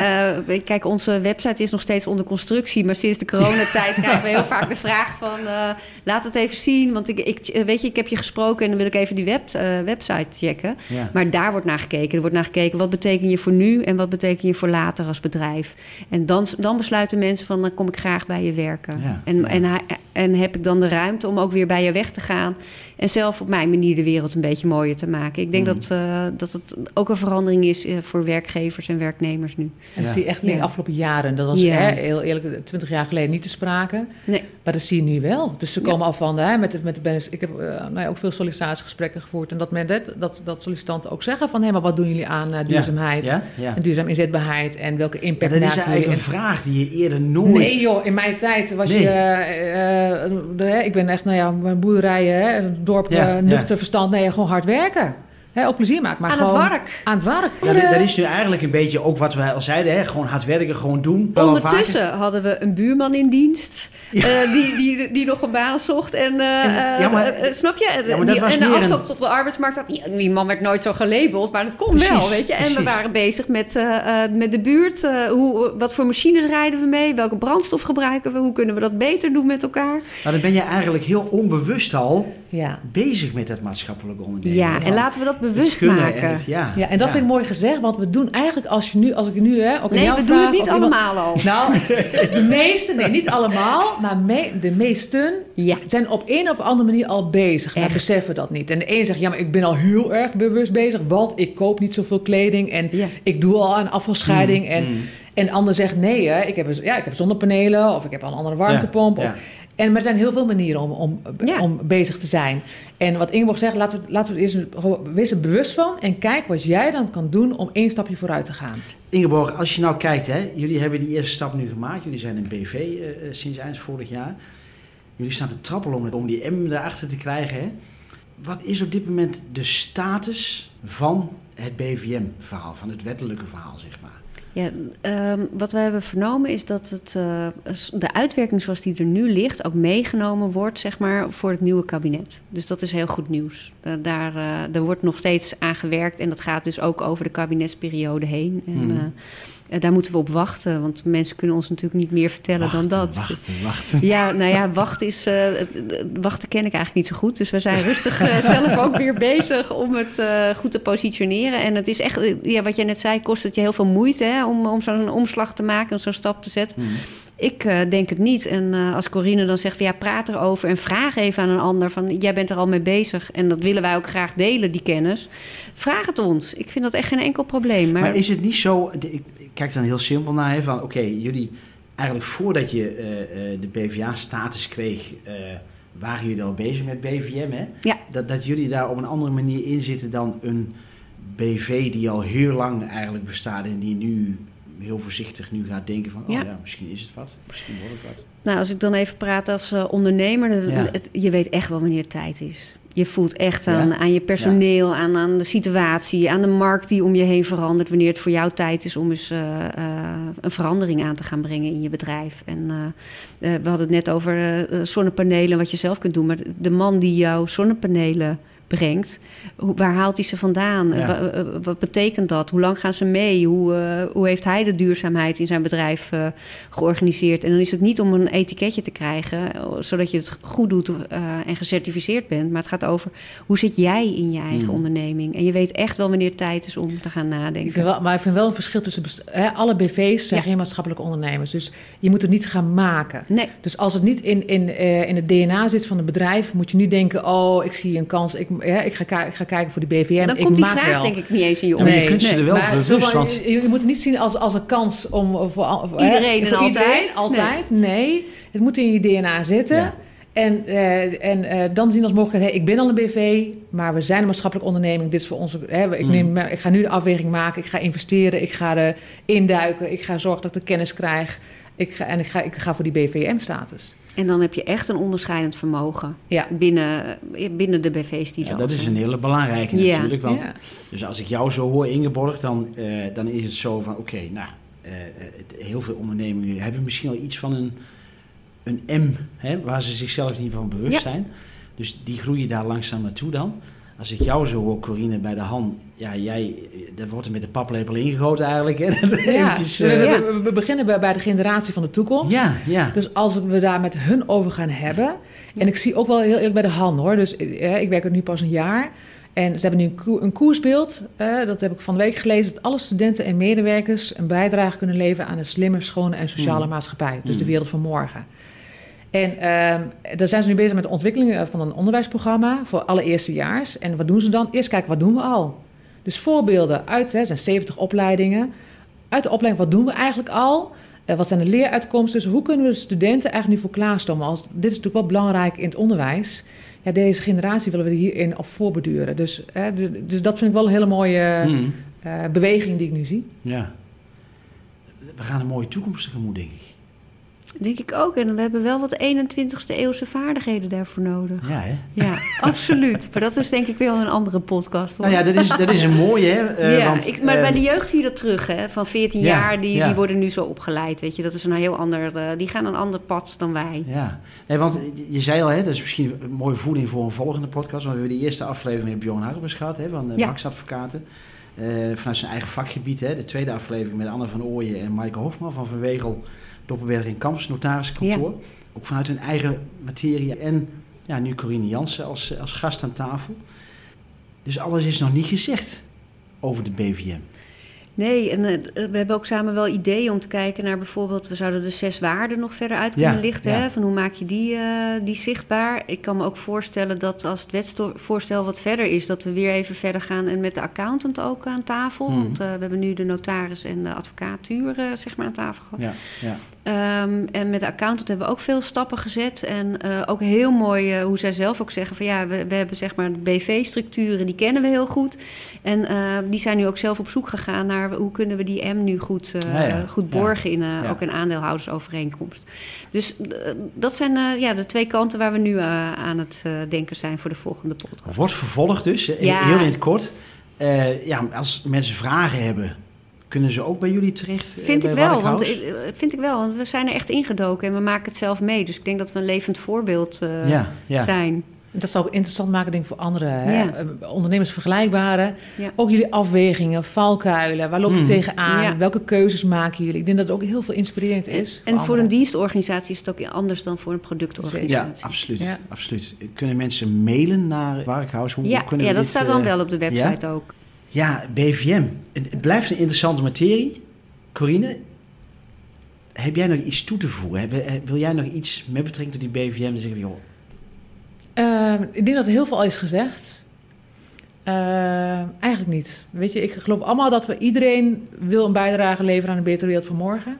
eh, kijk, onze website is nog steeds onder constructie. Maar sinds de coronatijd [laughs] krijgen we heel vaak de vraag van... eh, laat het even zien, want ik, ik, weet je, ik heb je gesproken... en dan wil ik even die web, website checken. Ja. Maar daar wordt naar gekeken. Er wordt naar gekeken, wat betekent je voor nu... en wat betekent je voor later als bedrijf. En dan, dan besluiten mensen van, dan kom ik graag bij je werken. Ja, en. En, en heb ik dan de ruimte om ook weer bij je weg te gaan... en zelf op mijn manier de wereld een beetje mooier te maken. Ik denk Mhm. dat, dat het ook een verandering is eh, voor werkgevers en werknemers nu. en dat Ja. zie je echt in de Ja. afgelopen jaren. Dat was Ja. hè, heel eerlijk twintig jaar geleden niet te sprake. Nee. Maar dat zie je nu wel. Dus ze Ja. komen af van, hè, met, de- met de ik heb eh, nou ja, ook veel sollicitatiegesprekken gevoerd. En dat, men, dat, dat, dat sollicitanten ook zeggen van, hé, maar wat doen jullie aan eh, duurzaamheid? Ja? Ja. En duurzaam inzetbaarheid en welke Ja, impact dat is eigenlijk een vraag die je eerder nooit... Nee joh, in mijn tijd was Nee. je... de- ik ben echt, nou ja, mijn boerderijen, hè, het dorp, Ja, ja. nuchter verstand. Nee, gewoon hard werken. Hè, ook plezier maken, maar Aan gewoon... het werk. Aan het werk. Ja, dat, dat is nu eigenlijk een beetje ook wat we al zeiden, hè? gewoon hard werken, gewoon doen. Ondertussen hadden we een buurman in dienst Ja. eh, die, die, die nog een baan zocht. En, eh, En- ja, maar- eh, eh, snap je? Ja, maar dat die, was en de afstand een- tot de arbeidsmarkt had. Die, die man werd nooit zo gelabeld, maar dat kon Precies, wel, weet je. En we waren bezig met, eh, eh, met de buurt. eh, hoe, wat voor machines rijden we mee? Welke brandstof gebruiken we? Hoe kunnen we dat beter doen met elkaar? Maar dan ben je eigenlijk heel onbewust al Ja. bezig met dat maatschappelijk ondernemen. Ja, en laten we dat bewust maken. het- ja, ja, en dat vind ik mooi gezegd, want we doen eigenlijk als je nu, als ik nu, hè, ook Nee, we doen het niet iemand- allemaal al. Nou, [laughs] de meesten, nee, niet allemaal, maar me- de meesten Ja. zijn op een of andere manier al bezig, maar Echt. beseffen dat niet. En de een zegt, ja, maar ik ben al heel erg bewust bezig, want ik koop niet zoveel kleding en Ja. ik doe al een afvalscheiding. Mm, en, mm. en de ander zegt, nee, hè, ik, heb, ja, ik heb zonnepanelen of ik heb al een andere warmtepomp. Ja, Of- En maar er zijn heel veel manieren om, om, Ja. om bezig te zijn. En wat Ingeborg zegt, laten we, laten we er eens wees er bewust van en kijk wat jij dan kan doen om één stapje vooruit te gaan. Ingeborg, als je nou kijkt, hè, jullie hebben die eerste stap nu gemaakt. Jullie zijn een BV eh, eh, sinds eind vorig jaar. Jullie staan te trappelen om, om die M erachter te krijgen. Hè. Wat is op dit moment de status van het BVM-verhaal, van het wettelijke verhaal, zeg maar? Ja, ehm, wat we hebben vernomen is dat het, eh, de uitwerking zoals die er nu ligt ook meegenomen wordt zeg maar, voor het nieuwe kabinet. Dus dat is heel goed nieuws. Eh, daar, eh, wordt nog steeds aan gewerkt en dat gaat dus ook over de kabinetsperiode heen. En, Mhm. Eh, daar moeten we op wachten, want mensen kunnen ons natuurlijk niet meer vertellen wachten, dan dat. Wachten, wachten. Ja, nou ja, wachten, is, eh, wachten ken ik eigenlijk niet zo goed. Dus we zijn rustig eh, zelf ook weer bezig om het goed te positioneren. En het is echt, ja, wat jij net zei, kost het je heel veel moeite hè, om, om zo'n omslag te maken, om zo'n stap te zetten. Mhm. Ik eh, denk het niet. En eh, als Corine dan zegt, van, ja, praat erover en vraag even aan een ander van, jij bent er al mee bezig. En dat willen wij ook graag delen, die kennis. Vraag het ons. Ik vind dat echt geen enkel probleem. Maar, Maar is het niet zo, ik kijk dan heel simpel naar, hè, van oké, jullie, eigenlijk voordat je eh, de BVA-status kreeg, waren jullie al bezig met BVM, hè? Ja. Dat, dat jullie daar op een andere manier in zitten dan een BV die al heel lang eigenlijk bestaat en die nu heel voorzichtig nu gaat denken van, oh Ja. ja, misschien is het wat, misschien wordt het wat. Nou, als ik dan even praat als eh, ondernemer, dan- Ja. het- je weet echt wel wanneer het tijd is. Je voelt echt aan, Ja. aan je personeel, aan, aan de situatie, aan de markt die om je heen verandert. Wanneer het voor jou tijd is om eens eh, eh, een verandering aan te gaan brengen in je bedrijf. En we hadden het net over zonnepanelen, wat je zelf kunt doen. Maar de man die jouw zonnepanelen brengt, hoe- waar haalt hij ze vandaan? Ja. Eh, wat betekent dat? Hoe lang gaan ze mee? Hoe, eh, hoe heeft hij de duurzaamheid in zijn bedrijf eh, georganiseerd? En dan is het niet om een etiketje te krijgen, zodat je het goed doet eh, en gecertificeerd bent. Maar het gaat over hoe zit jij in je eigen Hmm. onderneming? En je weet echt wel wanneer het tijd is om te gaan Ik nadenken. vind wel, maar ik vind wel een verschil tussen... alle BV's zijn Ja. geen maatschappelijke ondernemers. Dus je moet het niet gaan maken. Nee, Dus als het niet in, in, eh, in het DNA zit van een bedrijf... moet je niet denken, oh, ik zie een kans. Ik, hè, ik, ga, ik ga kijken voor die BVM. dan ik komt die maak vraag wel. denk ik niet eens in je Ja, op. maar je kunt ze er wel maar bewust, zo van, want- je, je moet het niet zien als, als een kans om eh, voor, Iedereen en altijd. altijd. Nee. het moet in je DNA zitten. Ja. En, eh, en eh, dan zien als mogelijkheid, hey, ik ben al een BV, maar we zijn een maatschappelijke onderneming. Dit is voor onze. Hè, ik, Mm. neem, ik ga nu de afweging maken, ik ga investeren, ik ga er induiken, ik ga zorgen dat ik de kennis krijg. Ik ga, en ik ga, ik ga voor die BVM-status. En dan heb je echt een onderscheidend vermogen Ja. binnen, binnen de BV's die Ja, dat is een hele belangrijke Ja. natuurlijk. Want, Ja. Dus als ik jou zo hoor, Ingeborg, dan, eh, dan is het zo van... Oké, nou, eh, eh, heel veel ondernemingen hebben misschien al iets van een, een M... Hè, waar ze zichzelf niet van bewust Ja. zijn. Dus die groeien daar langzaam naartoe dan. Als ik jou zo hoor, Corine, bij de Han... Ja, jij, eh, dat wordt er met de paplepel ingegoten eigenlijk. Hè? [laughs] Dat Ja, eventjes, eh, we- we- we beginnen bij, bij de generatie van de toekomst. ja, ja. Dus als we daar met hun over gaan hebben. En ik zie ook wel heel eerlijk bij de Han hoor. Dus eh, ik werk er nu pas een jaar. En ze hebben nu een, een koersbeeld. eh, dat heb ik van de week gelezen. Dat alle studenten en medewerkers een bijdrage kunnen leveren aan een slimme, schone en sociale Mm. maatschappij. Dus de Mm. wereld van morgen. En ehm, daar zijn ze nu bezig met de ontwikkeling eh, van een onderwijsprogramma voor alle eerstejaars. En wat doen ze dan? Eerst kijken, wat doen we al? Dus voorbeelden uit, hè, zijn 70 opleidingen. Uit de opleiding, wat doen we eigenlijk al? Eh, wat zijn de leeruitkomsten? Dus hoe kunnen we de studenten eigenlijk nu voor klaarstomen? Als, dit is natuurlijk wel belangrijk in het onderwijs. Ja, deze generatie willen we hierin op voorbeduren. Dus, hè, dus, dat vind ik wel een hele mooie eh, beweging die ik nu zie. ja. We gaan een mooie toekomst tegemoet, denk ik. Denk ik ook. En we hebben wel wat 21ste eeuwse vaardigheden daarvoor nodig. Ja, hè? Ja, absoluut. Maar dat is denk ik weer wel een andere podcast. Hoor. Nou ja, dat is, dat is een mooie, hè? [laughs] eh, ja, want, ik, maar eh, bij de jeugd zie je dat terug, hè? Van 14 Ja, jaar, die, ja. die worden nu zo opgeleid, weet je. Dat is een heel ander... eh, die gaan een ander pad dan wij. Ja, nee, want je zei al, hè, dat is misschien een mooie voeding voor een volgende podcast. Want we hebben de eerste aflevering met Bjorn Harbers gehad, hè, van de Ja. Max Advocaten. Eh, vanuit zijn eigen vakgebied. Hè. De tweede aflevering met Anne van Ooyen en Maaike Hofman van Van Wegel, Doppelberg in Kamps, notariskantoor. Ook vanuit hun eigen materie. En ja, nu Corine Jansen als, als gast aan tafel. Dus alles is nog niet gezegd over de BVM. Nee, en eh, we hebben ook samen wel ideeën om te kijken naar bijvoorbeeld... we zouden de zes waarden nog verder uit kunnen Ja, lichten. ja. Hè? Van hoe maak je die, eh, die zichtbaar? Ik kan me ook voorstellen dat als het wetsvoorstel wat verder is... dat we weer even verder gaan en met de accountant ook aan tafel. Mhm. Want eh, we hebben nu de notaris en de advocatuur zeg maar aan tafel gehad. Ja, ja. Ehm, en met de accountant hebben we ook veel stappen gezet. En ook heel mooi hoe zij zelf ook zeggen van ja, we, we hebben zeg maar de BV-structuren, die kennen we heel goed. En die zijn nu ook zelf op zoek gegaan naar hoe kunnen we die M nu goed, eh, Ja, ja. goed borgen in eh, ook een aandeelhoudersovereenkomst. Dus eh, dat zijn ja, de twee kanten waar we nu aan het denken zijn voor de volgende podcast. Wordt vervolgd dus, heel in het kort. Ja, als mensen vragen hebben, kunnen ze ook bij jullie terecht? Vind ik wel, want, vind ik wel, want we zijn er echt ingedoken en we maken het zelf mee. Dus ik denk dat we een levend voorbeeld ja, ja. zijn. Dat zou ook interessant maken denk ik, voor andere? Ja. eh, ondernemers vergelijkbare. Ja. Ook jullie afwegingen, valkuilen, waar loop je Hmm. tegenaan? Ja. Welke keuzes maken jullie? Ik denk dat het ook heel veel inspirerend is. En voor een dienstorganisatie is het ook anders dan voor een Ja, productorganisatie. absoluut, Ja. absoluut. Kunnen mensen mailen naar Warkhuis? Hoe, Ja, kunnen ja we dat dit, staat dan eh, wel op de website ook. Ja, BVM. Het, blijft een interessante materie. Corine, heb jij nog iets toe te voegen? Heb- heb- wil jij nog iets met betrekking tot die BVM? Dan zeggen we, joh, Ehm, ik denk dat er heel veel al is gezegd. Ehm, eigenlijk niet. Weet je, ik geloof allemaal dat we iedereen wil een bijdrage leveren aan een betere wereld van morgen.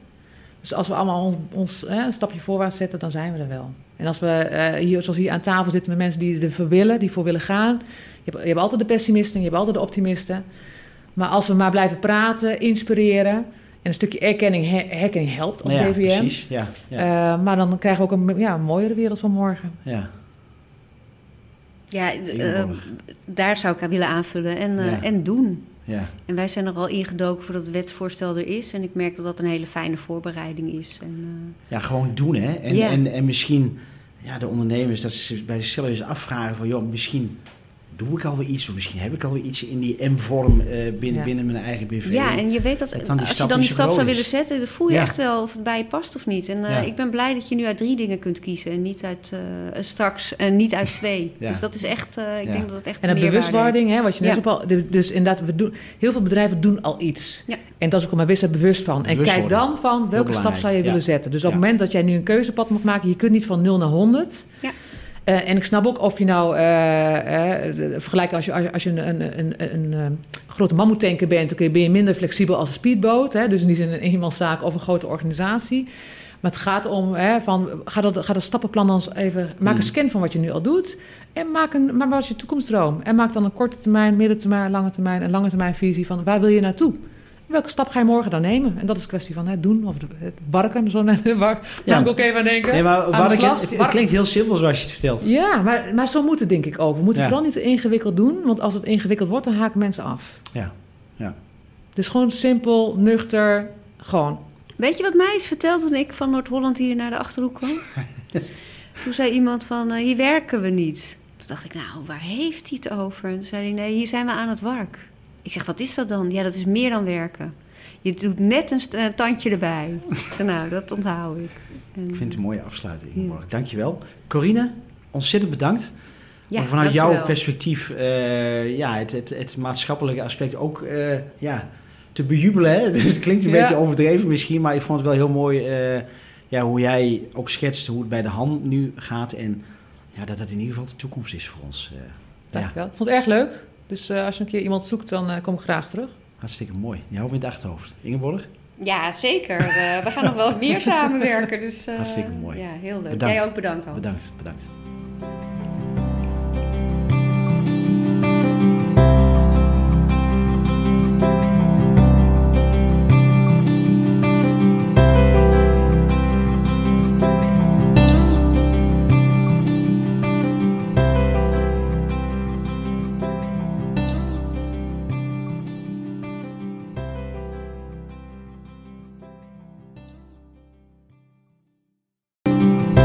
Dus als we allemaal ons, ons hè, een stapje voorwaarts zetten, dan zijn we er wel. En als we eh, hier, zoals hier aan tafel zitten met mensen die ervoor willen, die voor willen gaan. Je hebt, je hebt altijd de pessimisten, je hebt altijd de optimisten. Maar als we maar blijven praten, inspireren. En een stukje erkenning, her- herkenning helpt als ja, BVM. precies. Ja, ja, Eh, maar dan krijgen we ook een, ja, een mooiere wereld van morgen. ja. Ja, eh, daar zou ik aan willen aanvullen en, eh, Ja. en doen. ja. En wij zijn er al ingedoken voordat het wetsvoorstel er is. En ik merk dat dat een hele fijne voorbereiding is. En, eh, Ja, gewoon doen, hè. En, Ja. en, en misschien ja, de ondernemers, dat ze bij zichzelf eens afvragen van... joh, misschien doe ik alweer iets... of misschien heb ik alweer iets in die M-vorm eh, binnen, Ja. binnen mijn eigen BV. ja, en je weet dat, dat dan die als je dan die stap zou willen zetten... dan voel je Ja. echt wel of het bij je past of niet. En eh, Ja. ik ben blij dat je nu uit drie dingen kunt kiezen... en niet uit, eh, straks en niet uit twee. Ja. Dus dat is echt, eh, ik Ja. denk dat het echt En een bewustwording, hè, wat je net Ja. ook al. Dus inderdaad, we doen, heel veel bedrijven doen al iets. Ja. En dat is ook maar wees er bewust van. En kijk dan van welke stap zou je ja. willen zetten. Dus op het moment dat jij nu een keuzepad mag maken, je kunt niet van 0 naar 100. Ja. Eh, en ik snap ook of je nou, eh, eh, vergelijk als je, als je, als je een, een, een, een, eh, grote mammoetanker bent, je- ben je minder flexibel als een speedboot. Hè? Dus niet een eenmanszaak of een grote organisatie. Maar het gaat om, hè, van, ga, dat, ga dat stappenplan dan eens even, maak Mm. een scan van wat je nu al doet. En maak een, maar wat is je toekomstdroom? En maak dan een korte termijn, middentermijn, lange termijn en lange termijn visie van waar wil je naartoe? Welke stap ga je morgen dan nemen? En dat is een kwestie van het doen of het warken. Zo net, waar Ja. ik ook even aan denken. Nee, maar Aan de Warken, slag. het, het klinkt heel simpel zoals je het vertelt. Ja, maar, maar zo moet het denk ik ook. We moeten Ja. vooral niet te ingewikkeld doen, want als het ingewikkeld wordt, dan haken mensen af. Ja, ja. Dus gewoon simpel, nuchter, gewoon. Weet je wat mij is verteld toen ik van Noord-Holland hier naar de Achterhoek kwam? [laughs] toen zei iemand van, eh, hier werken we niet. Toen dacht ik, nou, waar heeft hij het over? En toen zei hij, nee, hier zijn we aan het werk. Ik zeg, wat is dat dan? Ja, dat is meer dan werken. Je doet net een eh, tandje erbij. Zeg, nou, dat onthoud ik. En, Ik vind het een mooie afsluiting. Ja. Ingeborg. Dankjewel. Corine, ontzettend bedankt. ja, om vanuit dankjewel. jouw perspectief eh, ja, het, het, het maatschappelijke aspect ook eh, ja, te bejubelen. Hè? [laughs] Dus het klinkt een Ja. beetje overdreven misschien, maar ik vond het wel heel mooi eh, ja, hoe jij ook schetst hoe het bij de hand nu gaat. En ja, dat dat in ieder geval de toekomst is voor ons. eh. ja, Dankjewel. Ik vond het erg leuk. Dus eh, als je een keer iemand zoekt, dan eh, kom ik graag terug. hartstikke mooi. Die houden we in het achterhoofd. Ingeborg, Ja, zeker. Eh, we gaan nog wel meer [laughs] samenwerken. Dus, eh, Hartstikke mooi. Ja, heel leuk. Bedankt. Jij ook bedankt, Hans. bedankt. bedankt.